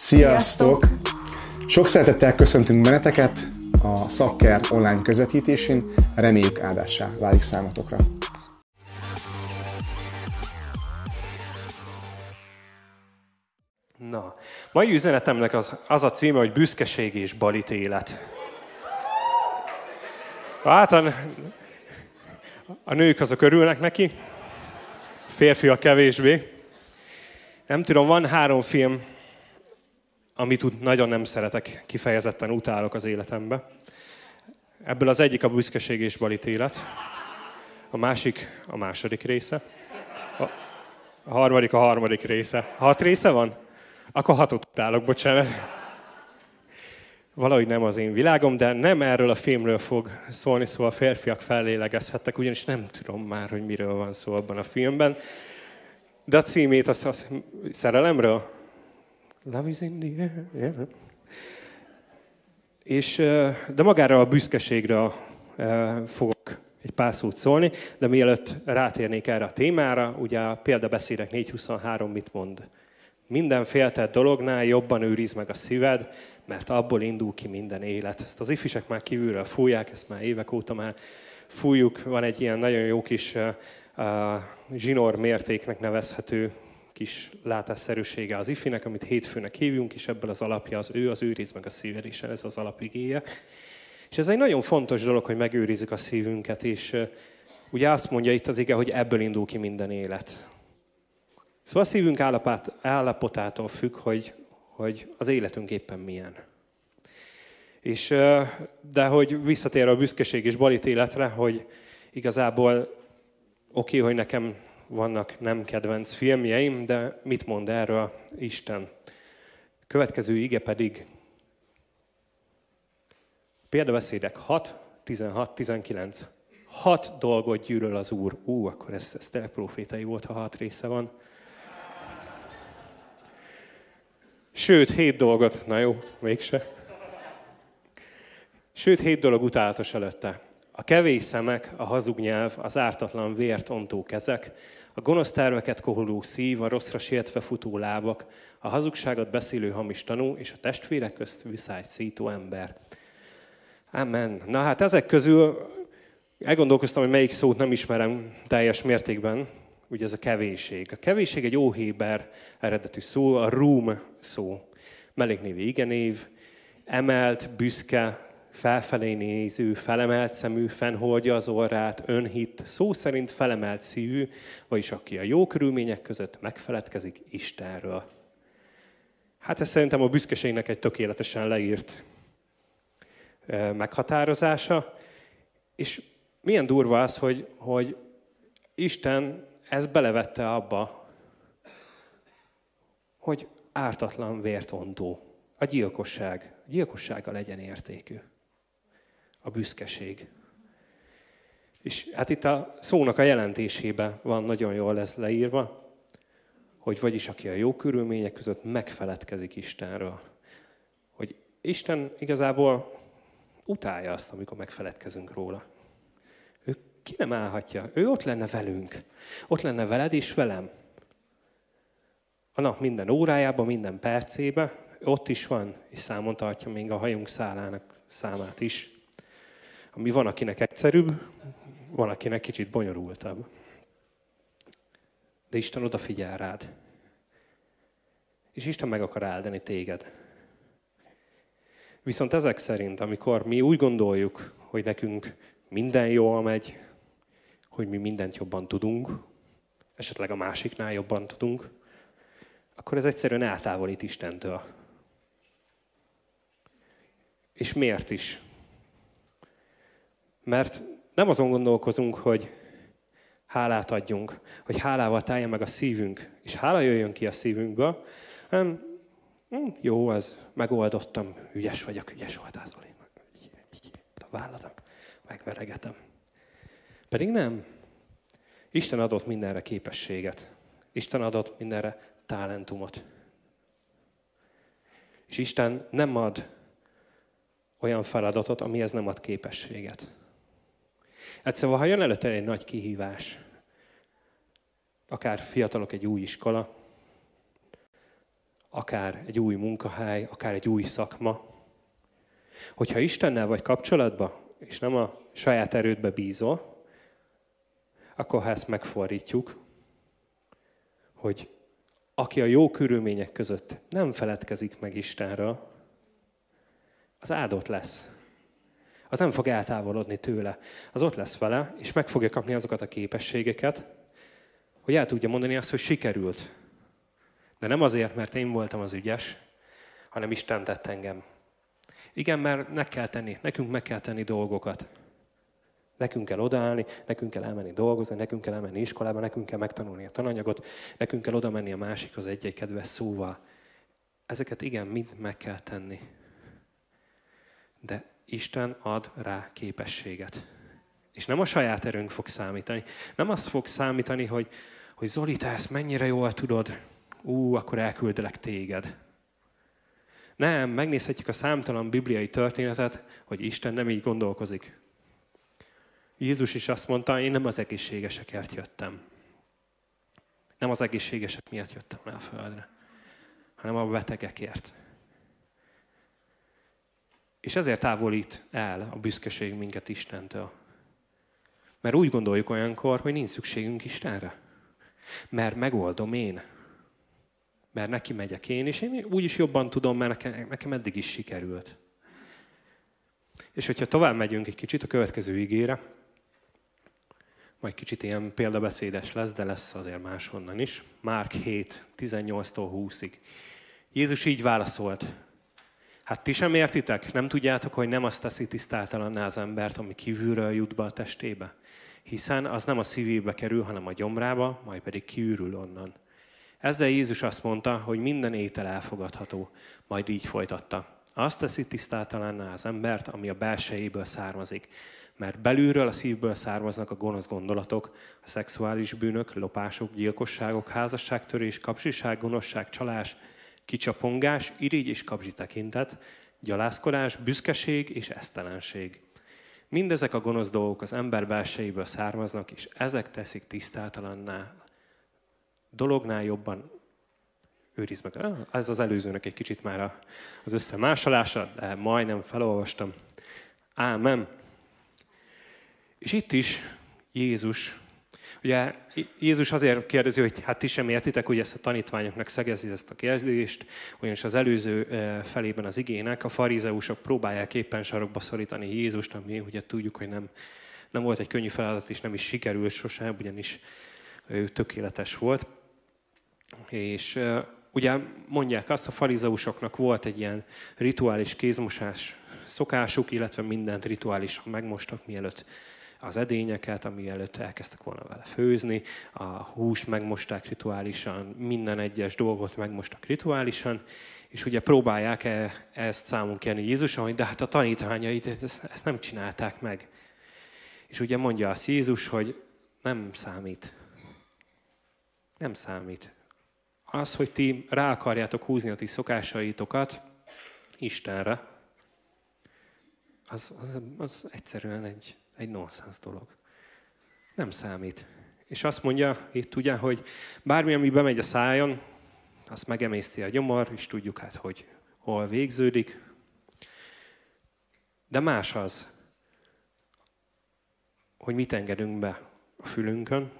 Sziasztok! Sok szeretettel köszöntünk benneteket a Szakker online közvetítésén. Reméljük áldássá válik számotokra. Na, mai üzenetemnek az, az a címe, hogy büszkeség és balit élet. Hát a, a nők azok örülnek neki, férfiak kevésbé. Nem tudom, van három film, amit nagyon nem szeretek, kifejezetten utálok az életembe. Ebből az egyik a büszkeség és balit élet, a másik a második része, a, a harmadik a harmadik része. Hat része van? Akkor hatot utálok, bocsánat. Valahogy nem az én világom, de nem erről a filmről fog szólni, szóval a férfiak fellélegezhettek, ugyanis nem tudom már, hogy miről van szó abban a filmben. De a címét az, az szerelemről? Love is in the air. Yeah. És, de magára a büszkeségre fogok egy pár szót szólni, de mielőtt rátérnék erre a témára, ugye a példabeszédek 4.23 mit mond? Minden féltett dolognál jobban őriz meg a szíved, mert abból indul ki minden élet. Ezt az ifisek már kívülről fújják, ezt már évek óta már fújjuk. Van egy ilyen nagyon jó kis uh, zsinór mértéknek nevezhető kis látásszerűsége az ifinek, amit hétfőnek hívjunk, és ebből az alapja az ő, az őriz meg a szíved is, ez az alapigéje. És ez egy nagyon fontos dolog, hogy megőrizzük a szívünket, és ugye azt mondja itt az ige, hogy ebből indul ki minden élet. Szóval a szívünk állapot, állapotától függ, hogy, hogy az életünk éppen milyen. És, de hogy visszatér a büszkeség és balit életre, hogy igazából oké, okay, hogy nekem vannak nem kedvenc filmjeim, de mit mond erről Isten? Következő ige pedig példabeszédek 6, 16, 19. Hat dolgot gyűlöl az Úr. Ú, akkor ez, ez profétai volt, ha hat része van. Sőt, hét dolgot, na jó, mégse. Sőt, hét dolog utálatos előtte. A kevés szemek, a hazug nyelv, az ártatlan vért ontó kezek, a gonosz terveket koholó szív, a rosszra sietve futó lábak, a hazugságot beszélő hamis tanú, és a testvérek közt viszályt szító ember. Amen. Na hát ezek közül elgondolkoztam, hogy melyik szót nem ismerem teljes mértékben, ugye ez a kevésség. A kevésség egy óhéber eredetű szó, a rúm szó. Melléknévi igenév, emelt, büszke, felfelé néző, felemelt szemű, fennholdja az orrát, önhit, szó szerint felemelt szívű, vagyis aki a jó körülmények között megfeledkezik Istenről. Hát ez szerintem a büszkeségnek egy tökéletesen leírt meghatározása, és milyen durva az, hogy, hogy Isten ez belevette abba, hogy ártatlan vértontó. A gyilkosság. A gyilkossága legyen értékű. A büszkeség. És hát itt a szónak a jelentésében van nagyon jól ez leírva, hogy vagyis aki a jó körülmények között megfeledkezik Istenről. Hogy Isten igazából utálja azt, amikor megfeledkezünk róla ki nem állhatja? Ő ott lenne velünk. Ott lenne veled és velem. A nap minden órájában, minden percében, ott is van, és számon tartja még a hajunk szálának számát is. Ami van, akinek egyszerűbb, van, akinek kicsit bonyolultabb. De Isten odafigyel rád. És Isten meg akar áldani téged. Viszont ezek szerint, amikor mi úgy gondoljuk, hogy nekünk minden jól megy, hogy mi mindent jobban tudunk, esetleg a másiknál jobban tudunk, akkor ez egyszerűen eltávolít Istentől. És miért is? Mert nem azon gondolkozunk, hogy hálát adjunk, hogy hálával tájja meg a szívünk, és hála jöjjön ki a szívünkből, hanem hm, jó, az megoldottam, ügyes vagyok, ügyes voltál, Zoli. A válladat megveregetem. Pedig nem. Isten adott mindenre képességet. Isten adott mindenre talentumot. És Isten nem ad olyan feladatot, amihez nem ad képességet. Egyszerűen, ha jön előtte egy nagy kihívás, akár fiatalok egy új iskola, akár egy új munkahely, akár egy új szakma. Hogyha Istennel vagy kapcsolatban, és nem a saját erődbe bízol, akkor ha ezt megfordítjuk, hogy aki a jó körülmények között nem feledkezik meg Istenről, az áldott lesz. Az nem fog eltávolodni tőle. Az ott lesz vele, és meg fogja kapni azokat a képességeket, hogy el tudja mondani azt, hogy sikerült. De nem azért, mert én voltam az ügyes, hanem Isten tett engem. Igen, mert meg kell tenni, nekünk meg kell tenni dolgokat. Nekünk kell odaállni, nekünk kell elmenni dolgozni, nekünk kell elmenni iskolába, nekünk kell megtanulni a tananyagot, nekünk kell oda menni a másikhoz egy-egy kedves szóval. Ezeket igen, mind meg kell tenni. De Isten ad rá képességet. És nem a saját erőnk fog számítani. Nem azt fog számítani, hogy, hogy Zoli, te ezt mennyire jól tudod, ú, akkor elküldelek téged. Nem, megnézhetjük a számtalan bibliai történetet, hogy Isten nem így gondolkozik. Jézus is azt mondta, én nem az egészségesekért jöttem. Nem az egészségesek miatt jöttem le a földre, hanem a betegekért. És ezért távolít el a büszkeség minket Istentől. Mert úgy gondoljuk olyankor, hogy nincs szükségünk Istenre. Mert megoldom én. Mert neki megyek én, és én úgy is jobban tudom, mert nekem, nekem eddig is sikerült. És hogyha tovább megyünk egy kicsit a következő igére, majd kicsit ilyen példabeszédes lesz, de lesz azért máshonnan is. Márk 7, 18-tól 20-ig. Jézus így válaszolt. Hát ti sem értitek? Nem tudjátok, hogy nem azt teszi tisztátalanná az embert, ami kívülről jut be a testébe? Hiszen az nem a szívébe kerül, hanem a gyomrába, majd pedig kiürül onnan. Ezzel Jézus azt mondta, hogy minden étel elfogadható, majd így folytatta. Azt teszi tisztátalanná az embert, ami a belsejéből származik mert belülről a szívből származnak a gonosz gondolatok, a szexuális bűnök, lopások, gyilkosságok, házasságtörés, kapcsiság, gonoszság, csalás, kicsapongás, irigy és kapzsi tekintet, gyalászkodás, büszkeség és esztelenség. Mindezek a gonosz dolgok az ember belsejéből származnak, és ezek teszik tisztátalanná. Dolognál jobban őriz meg. Ah, ez az előzőnek egy kicsit már az összemásolása, de majdnem felolvastam. Ámen. És itt is Jézus, ugye Jézus azért kérdezi, hogy hát ti sem értitek, hogy ezt a tanítványoknak szegezi ezt a kérdést, ugyanis az előző felében az igének a farizeusok próbálják éppen sarokba szorítani Jézust, ami ugye tudjuk, hogy nem, nem volt egy könnyű feladat, és nem is sikerült sosem, ugyanis ő tökéletes volt. És ugye mondják azt, a farizeusoknak volt egy ilyen rituális kézmosás szokásuk, illetve mindent rituálisan megmostak, mielőtt az edényeket, ami előtt elkezdtek volna vele főzni, a húst megmosták rituálisan, minden egyes dolgot megmostak rituálisan, és ugye próbálják -e ezt számunk kérni Jézuson, hogy de hát a tanítványait ezt, ezt nem csinálták meg. És ugye mondja azt Jézus, hogy nem számít. Nem számít. Az, hogy ti rá akarjátok húzni a ti szokásaitokat Istenre, az, az, az egyszerűen egy egy nonsens dolog. Nem számít. És azt mondja itt ugye, hogy bármi, ami bemegy a szájon, azt megemészti a gyomor, és tudjuk hát, hogy hol végződik. De más az, hogy mit engedünk be a fülünkön,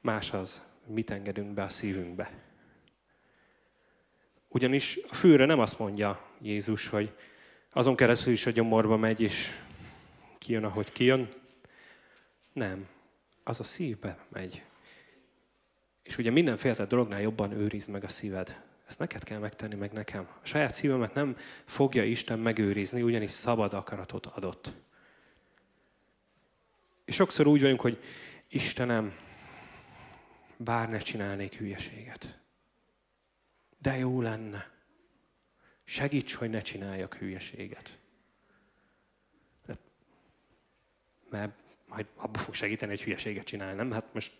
más az, mit engedünk be a szívünkbe. Ugyanis a fülre nem azt mondja Jézus, hogy azon keresztül is a gyomorba megy, és kijön, ahogy kijön. Nem. Az a szívbe megy. És ugye mindenféle dolognál jobban őrizd meg a szíved. Ezt neked kell megtenni, meg nekem. A saját szívemet nem fogja Isten megőrizni, ugyanis szabad akaratot adott. És sokszor úgy vagyunk, hogy Istenem, bár ne csinálnék hülyeséget. De jó lenne. Segíts, hogy ne csináljak hülyeséget. Mert majd abba fog segíteni, hogy hülyeséget csinálni, nem? Hát most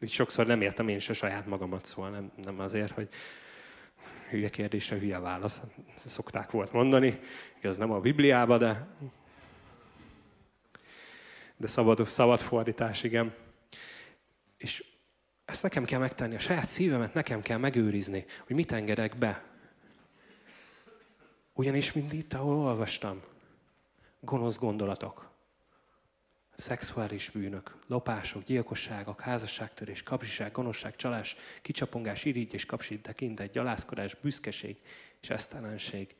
így sokszor nem értem én a saját magamat, szóval nem, nem azért, hogy hülye kérdésre hülye válasz. Szokták volt mondani, igaz nem a Bibliába, de, de szabad, szabad fordítás, igen. És Ezt nekem kell megtenni, a saját szívemet nekem kell megőrizni, hogy mit engedek be. Ugyanis, mint itt, ahol olvastam, gonosz gondolatok, szexuális bűnök, lopások, gyilkosságok, házasságtörés, kapzsiság, gonoszság, csalás, kicsapongás, irigy és kapsit tekintet, gyalázkodás, büszkeség és esztelenség.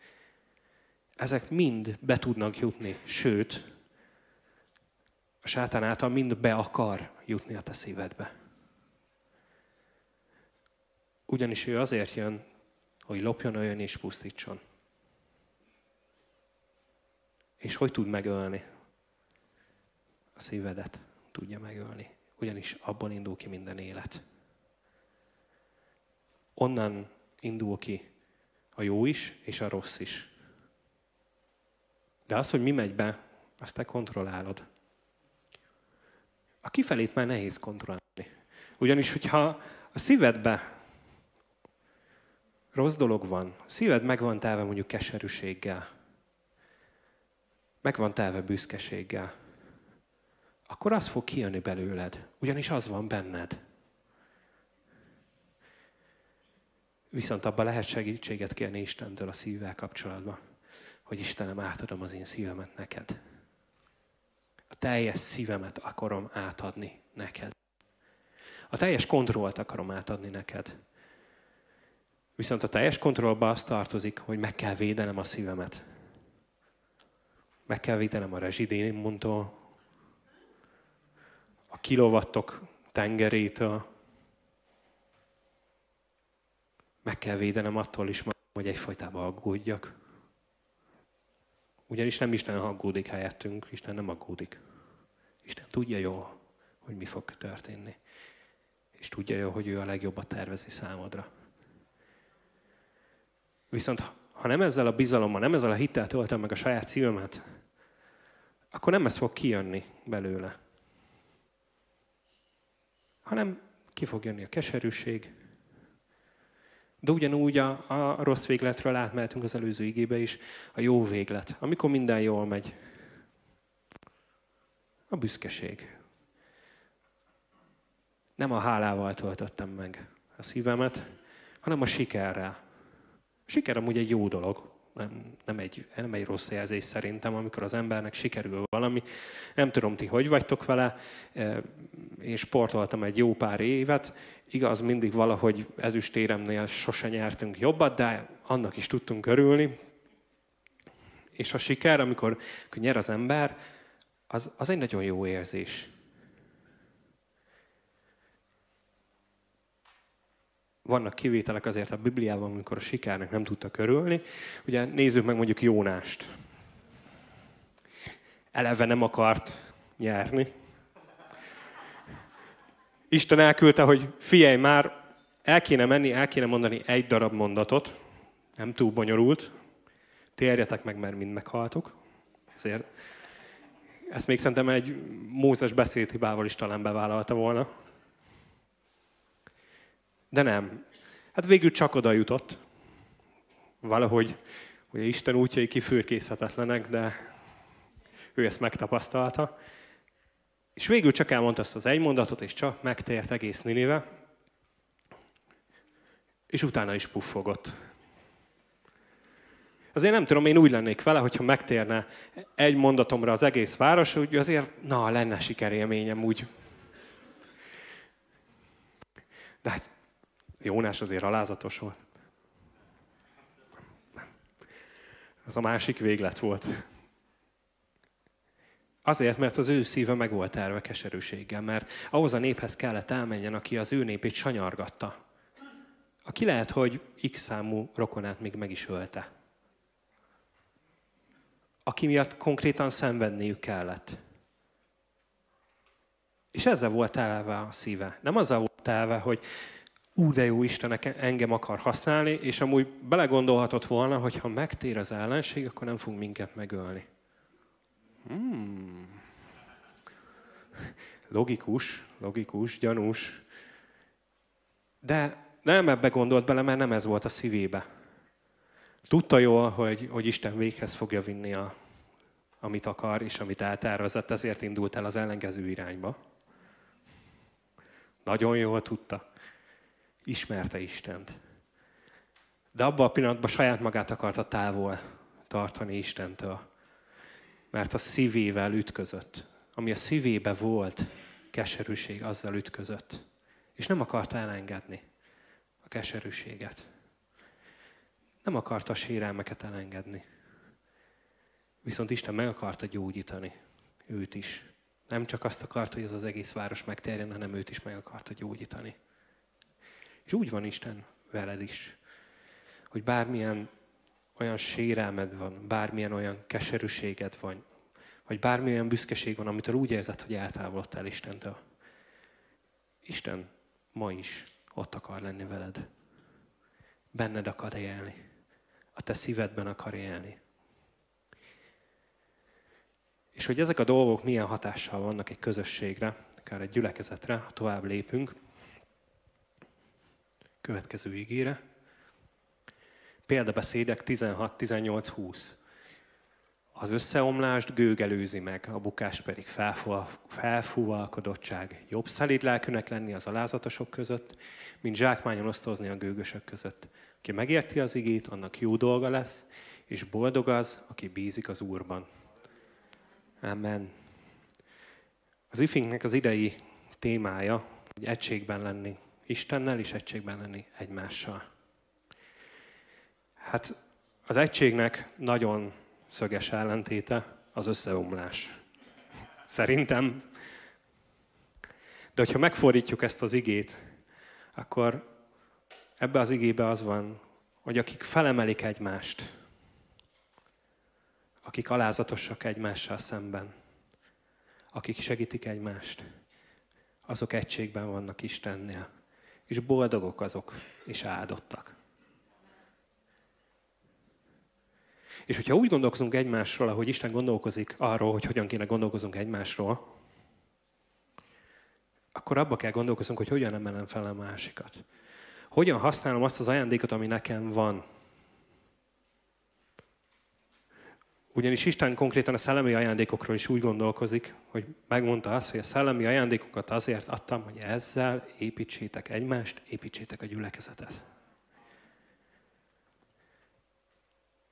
Ezek mind be tudnak jutni, sőt, a sátán által mind be akar jutni a te szívedbe. Ugyanis ő azért jön, hogy lopjon, olyan és pusztítson. És hogy tud megölni? A szívedet tudja megölni. Ugyanis abban indul ki minden élet. Onnan indul ki a jó is, és a rossz is. De az, hogy mi megy be, azt te kontrollálod. A kifelét már nehéz kontrollálni. Ugyanis, hogyha a szívedbe rossz dolog van, szíved meg van telve mondjuk keserűséggel, meg van telve büszkeséggel, akkor az fog kijönni belőled, ugyanis az van benned. Viszont abban lehet segítséget kérni Istentől a szívvel kapcsolatban, hogy Istenem, átadom az én szívemet neked. A teljes szívemet akarom átadni neked. A teljes kontrollt akarom átadni neked. Viszont a teljes kontrollba az tartozik, hogy meg kell védenem a szívemet. Meg kell védenem a rezsidénimuntól, a kilovattok tengerétől. Meg kell védenem attól is, hogy egyfajtában aggódjak. Ugyanis nem Isten aggódik helyettünk, Isten nem aggódik. Isten tudja jól, hogy mi fog történni. És tudja jól, hogy ő a legjobbat tervezi számodra. Viszont ha nem ezzel a bizalommal, nem ezzel a hittel töltöm meg a saját szívemet, akkor nem ez fog kijönni belőle. Hanem ki fog jönni a keserűség, de ugyanúgy a, a rossz végletről átmehetünk az előző igébe is, a jó véglet, amikor minden jól megy. A büszkeség. Nem a hálával töltöttem meg a szívemet, hanem a sikerrel. A siker amúgy egy jó dolog, nem, nem, egy, nem egy rossz jelzés szerintem, amikor az embernek sikerül valami. Nem tudom, ti hogy vagytok vele. Én sportoltam egy jó pár évet. Igaz, mindig valahogy ezüstéremnél sose nyertünk jobbat, de annak is tudtunk örülni. És a siker, amikor, amikor nyer az ember, az, az egy nagyon jó érzés. Vannak kivételek azért a Bibliában, amikor a sikernek nem tudtak örülni. Ugye nézzük meg mondjuk Jónást. Eleve nem akart nyerni. Isten elküldte, hogy figyelj már, el kéne menni, el kéne mondani egy darab mondatot, nem túl bonyolult, térjetek meg, mert mind meghaltok. Ezért ezt még szerintem egy Mózes beszédhibával is talán bevállalta volna. De nem. Hát végül csak oda jutott. Valahogy, ugye Isten útjai kifürkészhetetlenek, de ő ezt megtapasztalta. És végül csak elmondta azt az egy mondatot, és csak megtért egész Ninive. És utána is puffogott. Azért nem tudom, én úgy lennék vele, hogyha megtérne egy mondatomra az egész város, úgy azért, na, lenne sikerélményem úgy. De hát Jónás azért alázatos volt. Az a másik véglet volt. Azért, mert az ő szíve meg volt terve keserűséggel, mert ahhoz a néphez kellett elmenjen, aki az ő népét sanyargatta. Aki lehet, hogy x számú rokonát még meg is ölte. Aki miatt konkrétan szenvedniük kellett. És ezzel volt elve a szíve. Nem azzal volt elve, hogy ú, de jó Isten engem akar használni, és amúgy belegondolhatott volna, hogy ha megtér az ellenség, akkor nem fog minket megölni. Hmm. Logikus, logikus, gyanús. De nem ebbe gondolt bele, mert nem ez volt a szívébe. Tudta jól, hogy, hogy Isten véghez fogja vinni, a, amit akar, és amit eltervezett, ezért indult el az ellenkező irányba. Nagyon jól tudta. Ismerte Istent. De abban a pillanatban saját magát akarta távol tartani Istentől. Mert a szívével ütközött. Ami a szívébe volt, keserűség, azzal ütközött. És nem akarta elengedni a keserűséget. Nem akarta a sérelmeket elengedni. Viszont Isten meg akarta gyógyítani őt is. Nem csak azt akarta, hogy ez az egész város megterjen, hanem őt is meg akarta gyógyítani. És úgy van Isten veled is, hogy bármilyen olyan sérelmed van, bármilyen olyan keserűséged van, vagy bármilyen büszkeség van, amitől úgy érzed, hogy eltávolodtál Istentől. Isten ma is ott akar lenni veled. Benned akar élni. A te szívedben akar élni. És hogy ezek a dolgok milyen hatással vannak egy közösségre, akár egy gyülekezetre, ha tovább lépünk, következő ígére. Példabeszédek 16-18-20. Az összeomlást gőg előzi meg, a bukás pedig felfúvalkodottság. Jobb szelíd lelkűnek lenni az alázatosok között, mint zsákmányon osztozni a gőgösök között. Aki megérti az igét, annak jó dolga lesz, és boldog az, aki bízik az Úrban. Amen. Az ifinknek az idei témája, hogy egységben lenni Istennel, és egységben lenni egymással. Hát az egységnek nagyon szöges ellentéte az összeomlás. Szerintem. De hogyha megfordítjuk ezt az igét, akkor ebbe az igébe az van, hogy akik felemelik egymást, akik alázatosak egymással szemben, akik segítik egymást, azok egységben vannak Istennél, és boldogok azok, és áldottak. És hogyha úgy gondolkozunk egymásról, ahogy Isten gondolkozik arról, hogy hogyan kéne gondolkozunk egymásról, akkor abba kell gondolkoznunk, hogy hogyan emelem fel a másikat. Hogyan használom azt az ajándékot, ami nekem van, Ugyanis Isten konkrétan a szellemi ajándékokról is úgy gondolkozik, hogy megmondta azt, hogy a szellemi ajándékokat azért adtam, hogy ezzel építsétek egymást, építsétek a gyülekezetet.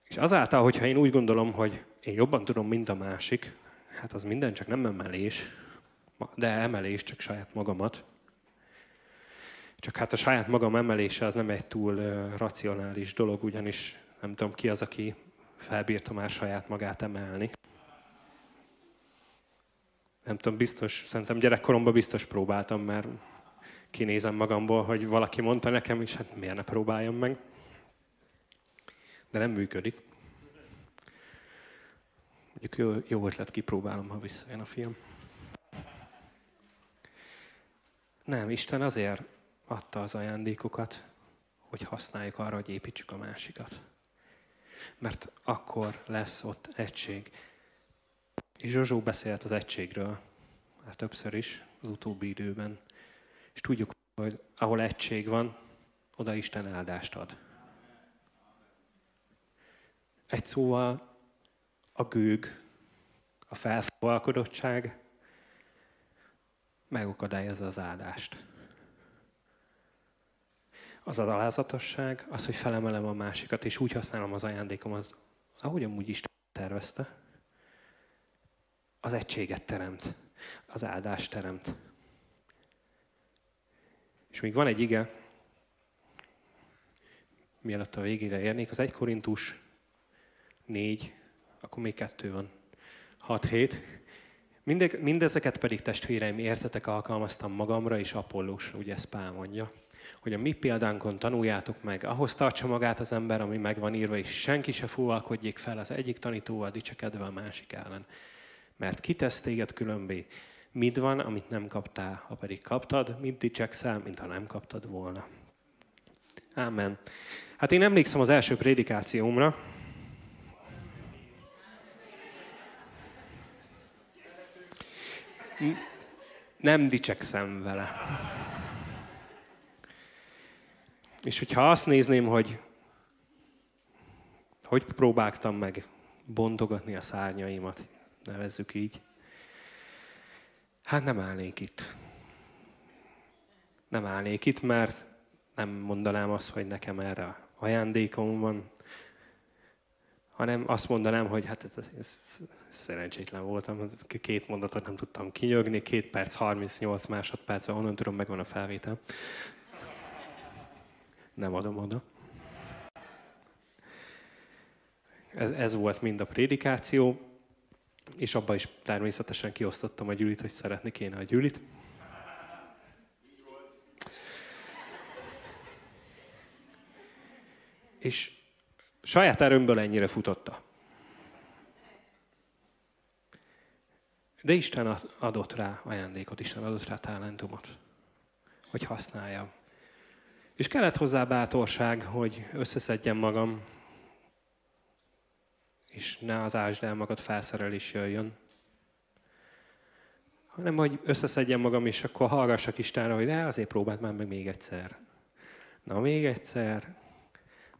És azáltal, hogyha én úgy gondolom, hogy én jobban tudom, mint a másik, hát az minden csak nem emelés, de emelés csak saját magamat. Csak hát a saját magam emelése az nem egy túl racionális dolog, ugyanis nem tudom ki az, aki felbírta már saját magát emelni. Nem tudom, biztos, szerintem gyerekkoromban biztos próbáltam, mert kinézem magamból, hogy valaki mondta nekem is, hát miért ne próbáljam meg. De nem működik. Mondjuk jó, jó ötlet, kipróbálom, ha visszajön a film. Nem, Isten azért adta az ajándékokat, hogy használjuk arra, hogy építsük a másikat mert akkor lesz ott egység. És Zsozsó beszélt az egységről, hát többször is az utóbbi időben. És tudjuk, hogy ahol egység van, oda Isten áldást ad. Egy szóval a gőg, a felfogalkodottság megakadályozza az áldást az az alázatosság, az, hogy felemelem a másikat, és úgy használom az ajándékomat, ahogy amúgy Isten tervezte. Az egységet teremt, az áldást teremt. És még van egy ige, mielőtt a végére érnék, az 1 Korintus 4, akkor még kettő van, 6-7. mindezeket pedig testvéreim értetek alkalmaztam magamra és Apollósra, ugye ezt Pál mondja hogy a mi példánkon tanuljátok meg, ahhoz tartsa magát az ember, ami meg van írva, és senki se fúvalkodjék fel az egyik tanítóval dicsekedve a másik ellen. Mert kitesz téged különbé. Mit van, amit nem kaptál, ha pedig kaptad, mit dicsekszel, mintha nem kaptad volna. Ámen. Hát én emlékszem az első prédikációmra, nem dicsekszem vele. És hogyha azt nézném, hogy hogy próbáltam meg bontogatni a szárnyaimat, nevezzük így, hát nem állnék itt. nem állnék itt, mert nem mondanám azt, hogy nekem erre ajándékom van, hanem azt mondanám, hogy hát ez, ez, ez szerencsétlen voltam, két mondatot nem tudtam kinyögni, két perc, 38 másodpercben, onnan tudom, megvan a felvétel. Nem adom oda. Ez, ez volt mind a prédikáció, és abba is természetesen kiosztottam a gyűlit, hogy szeretni kéne a gyűlit. És saját erőmből ennyire futotta. De Isten adott rá ajándékot, Isten adott rá talentumot, hogy használjam. És kellett hozzá bátorság, hogy összeszedjem magam, és ne az ásd el magad felszerelés jöjjön, hanem hogy összeszedjem magam, és akkor hallgassak Istenre, hogy de azért próbáld már meg még egyszer. Na, még egyszer.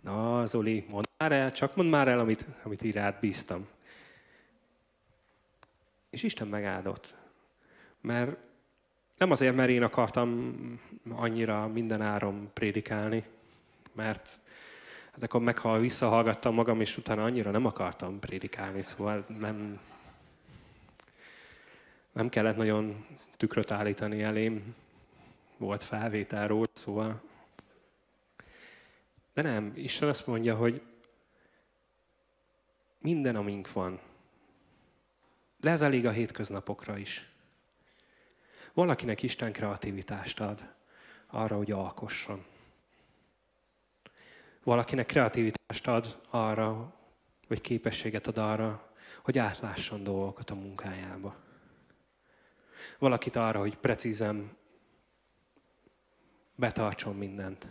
Na, Zoli, mondd már el, csak mondd már el, amit, amit így rád bíztam. És Isten megáldott. Mert nem azért, mert én akartam annyira minden áron prédikálni, mert hát akkor meg, ha visszahallgattam magam, és utána annyira nem akartam prédikálni, szóval nem, nem kellett nagyon tükröt állítani elém, volt felvétel róla, szóval. De nem, Isten azt mondja, hogy minden, amink van, de ez elég a hétköznapokra is. Valakinek Isten kreativitást ad arra, hogy alkosson. Valakinek kreativitást ad arra, vagy képességet ad arra, hogy átlásson dolgokat a munkájába. Valakit arra, hogy precízen betartson mindent.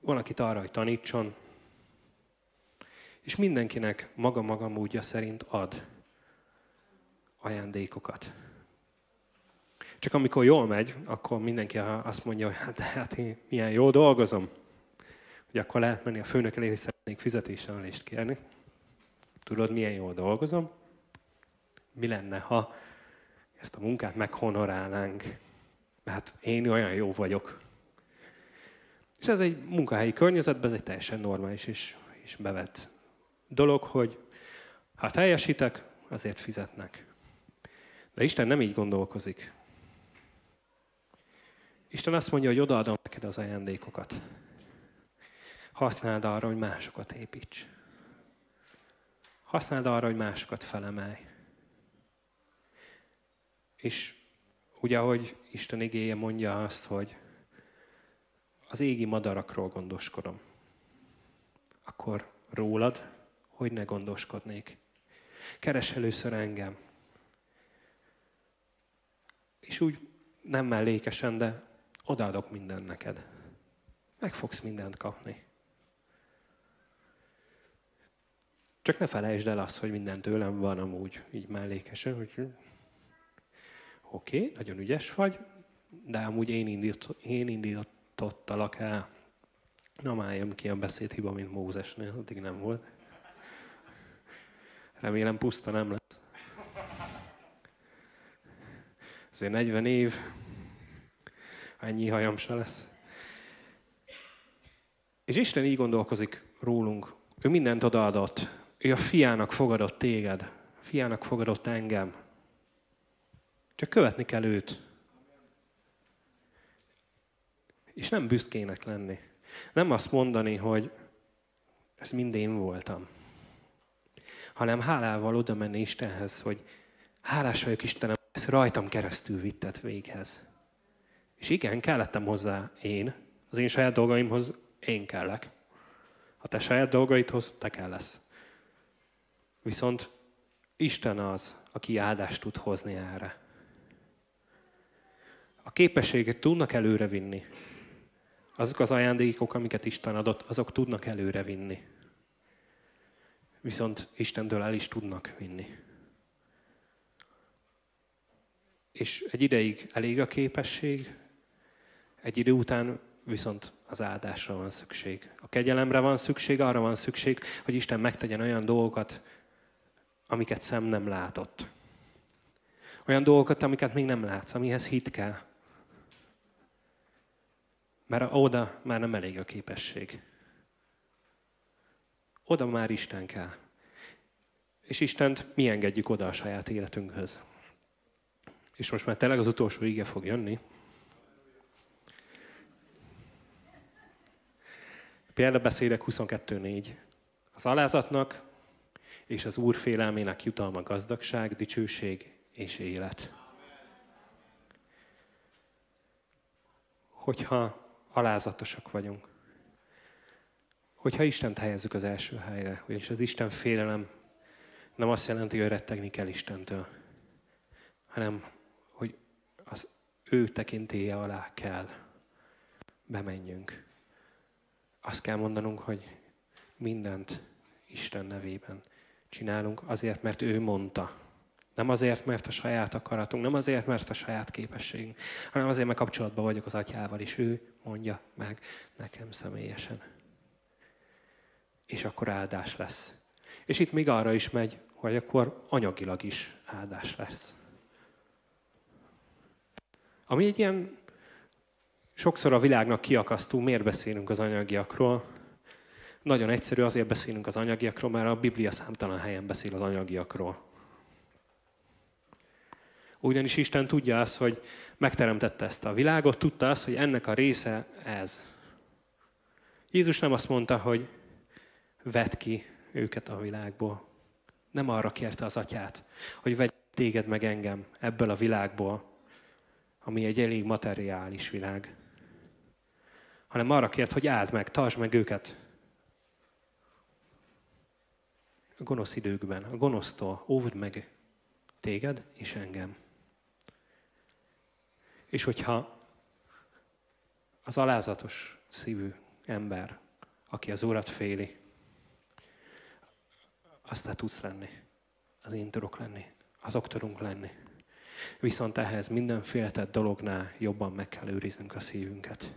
Valakit arra, hogy tanítson, és mindenkinek maga-maga módja szerint ad ajándékokat. Csak amikor jól megy, akkor mindenki azt mondja, hogy hát, hát én milyen jól dolgozom. Hogy akkor lehet menni a főnök elé, hogy szeretnék fizetésemelést kérni. Tudod, milyen jól dolgozom? Mi lenne, ha ezt a munkát meghonorálnánk? Hát én olyan jó vagyok. És ez egy munkahelyi környezetben, ez egy teljesen normális és, és bevett dolog, hogy ha teljesítek, azért fizetnek. De Isten nem így gondolkozik. Isten azt mondja, hogy odaadom neked az ajándékokat. Használd arra, hogy másokat építs. Használd arra, hogy másokat felemelj. És ugye, ahogy Isten igéje mondja azt, hogy az égi madarakról gondoskodom, akkor rólad hogy ne gondoskodnék. Keres először engem. És úgy nem mellékesen, de odaadok mindent neked. Meg fogsz mindent kapni. Csak ne felejtsd el azt, hogy minden tőlem van amúgy így mellékesen, hogy oké, okay, nagyon ügyes vagy, de amúgy én, indít, én indítottalak el. Na már jön ki a beszédhiba, mint Mózesnél, addig nem volt. Remélem puszta nem lesz. Azért 40 év, ennyi hajam se lesz. És Isten így gondolkozik rólunk. Ő mindent odaadott. Ő a fiának fogadott téged. A fiának fogadott engem. Csak követni kell őt. És nem büszkének lenni. Nem azt mondani, hogy ez mind én voltam hanem hálával oda menni Istenhez, hogy hálás vagyok Istenem, ezt rajtam keresztül vittet véghez. És igen, kellettem hozzá én, az én saját dolgaimhoz én kellek. A te saját dolgaidhoz te kell lesz. Viszont Isten az, aki áldást tud hozni erre. A képességet tudnak előre vinni. Azok az ajándékok, amiket Isten adott, azok tudnak előre vinni viszont Istentől el is tudnak vinni. És egy ideig elég a képesség, egy idő után viszont az áldásra van szükség. A kegyelemre van szükség, arra van szükség, hogy Isten megtegyen olyan dolgokat, amiket szem nem látott. Olyan dolgokat, amiket még nem látsz, amihez hit kell. Mert oda már nem elég a képesség. Oda már Isten kell. És Istent mi engedjük oda a saját életünkhöz. És most már tényleg az utolsó ige fog jönni. Példabeszédek 22.4. Az alázatnak és az Úr félelmének jutalma gazdagság, dicsőség és élet. Hogyha alázatosak vagyunk, hogyha Istent helyezzük az első helyre, és az Isten félelem nem azt jelenti, hogy rettegni kell Istentől, hanem hogy az ő tekintélye alá kell bemenjünk. Azt kell mondanunk, hogy mindent Isten nevében csinálunk azért, mert ő mondta. Nem azért, mert a saját akaratunk, nem azért, mert a saját képességünk, hanem azért, mert kapcsolatban vagyok az atyával, és ő mondja meg nekem személyesen. És akkor áldás lesz. És itt még arra is megy, hogy akkor anyagilag is áldás lesz. Ami egy ilyen sokszor a világnak kiakasztó, miért beszélünk az anyagiakról? Nagyon egyszerű, azért beszélünk az anyagiakról, mert a Biblia számtalan helyen beszél az anyagiakról. Ugyanis Isten tudja azt, hogy megteremtette ezt a világot, tudta azt, hogy ennek a része ez. Jézus nem azt mondta, hogy vedd ki őket a világból. Nem arra kérte az atyát, hogy vegy téged meg engem ebből a világból, ami egy elég materiális világ. Hanem arra kért, hogy áld meg, tartsd meg őket. A gonosz időkben, a gonosztól óvd meg téged és engem. És hogyha az alázatos szívű ember, aki az Urat féli, azt te tudsz lenni. Az én tudok lenni. Azok tudunk lenni. Viszont ehhez minden féltett dolognál jobban meg kell őriznünk a szívünket.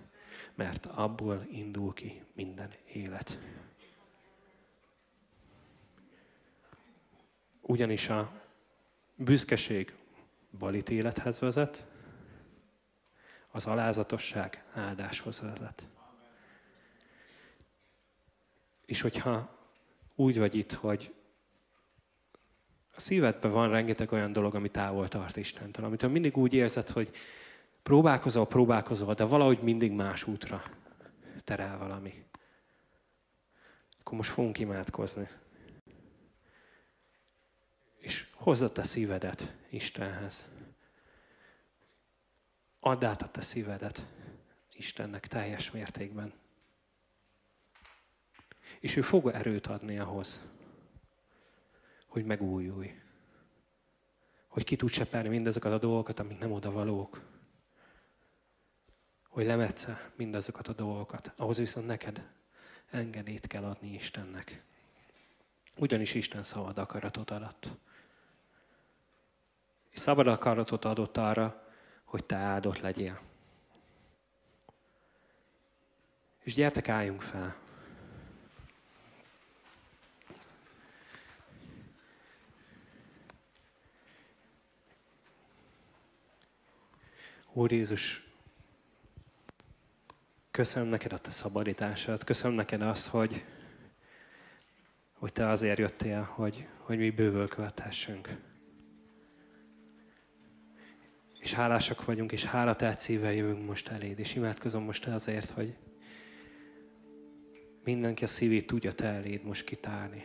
Mert abból indul ki minden élet. Ugyanis a büszkeség balit élethez vezet, az alázatosság áldáshoz vezet. És hogyha úgy vagy itt, hogy a szívedben van rengeteg olyan dolog, ami távol tart Istentől, amitől mindig úgy érzed, hogy próbálkozol, próbálkozol, de valahogy mindig más útra terel valami. Akkor most fogunk imádkozni. És hozd a te szívedet Istenhez. Add át a te szívedet Istennek teljes mértékben. És ő fog erőt adni ahhoz, hogy megújulj. Hogy ki tud seperni mindezeket a dolgokat, amik nem odavalók. Hogy lemetsze mindazokat a dolgokat. Ahhoz viszont neked engedélyt kell adni Istennek. Ugyanis Isten szabad akaratot adott. És szabad akaratot adott arra, hogy te áldott legyél. És gyertek, álljunk fel. Úr Jézus, köszönöm neked a te szabadítását, köszönöm neked azt, hogy, hogy te azért jöttél, hogy, hogy mi bővül követhessünk. És hálásak vagyunk, és hálatát szívvel jövünk most eléd, és imádkozom most azért, hogy mindenki a szívét tudja te eléd most kitárni.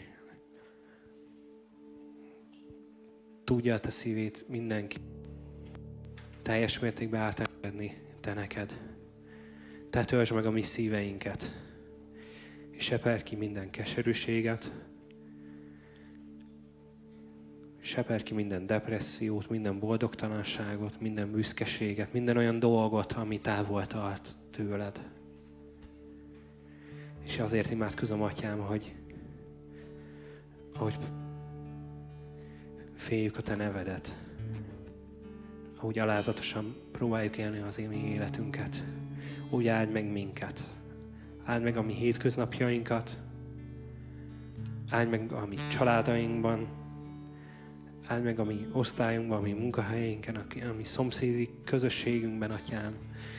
Tudja a te szívét mindenki teljes mértékben átengedni te neked. Te töltsd meg a mi szíveinket, és seper ki minden keserűséget, seper ki minden depressziót, minden boldogtalanságot, minden büszkeséget, minden olyan dolgot, ami távol tart tőled. És azért imádkozom, Atyám, hogy ahogy féljük a Te nevedet, ahogy alázatosan próbáljuk élni az én életünket, úgy áld meg minket. Áld meg a mi hétköznapjainkat, áld meg a mi családainkban, áld meg a mi osztályunkban, a mi munkahelyénken, a mi szomszédi közösségünkben, Atyám,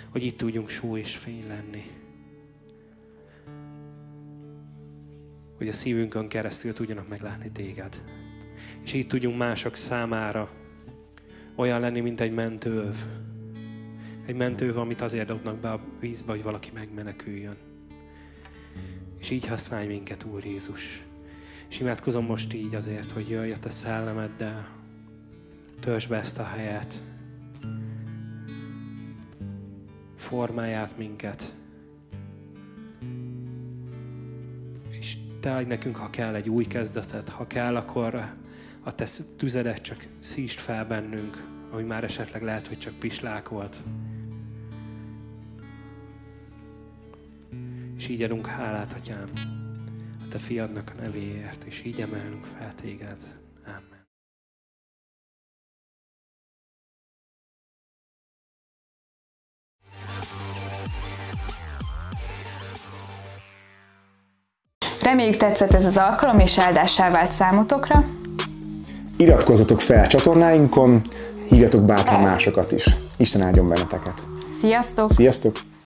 hogy itt tudjunk só és fény lenni. Hogy a szívünkön keresztül tudjanak meglátni Téged. És így tudjunk mások számára olyan lenni, mint egy mentőöv. Egy mentőöv, amit azért dobnak be a vízbe, hogy valaki megmeneküljön. És így használj minket, Úr Jézus. És imádkozom most így azért, hogy jöjj a te szellemeddel, törzs be ezt a helyet, formáját minket. És te adj nekünk, ha kell, egy új kezdetet, ha kell, akkor a te tüzedet csak szítsd fel bennünk, ami már esetleg lehet, hogy csak pislák volt. És így adunk hálát, Atyám, a Te fiadnak a nevéért, és így emelünk fel Téged. Amen. Reméljük tetszett ez az alkalom, és áldássá vált számotokra. Iratkozzatok fel csatornáinkon, hívjatok bátran másokat is. Isten áldjon benneteket. Sziasztok! Sziasztok!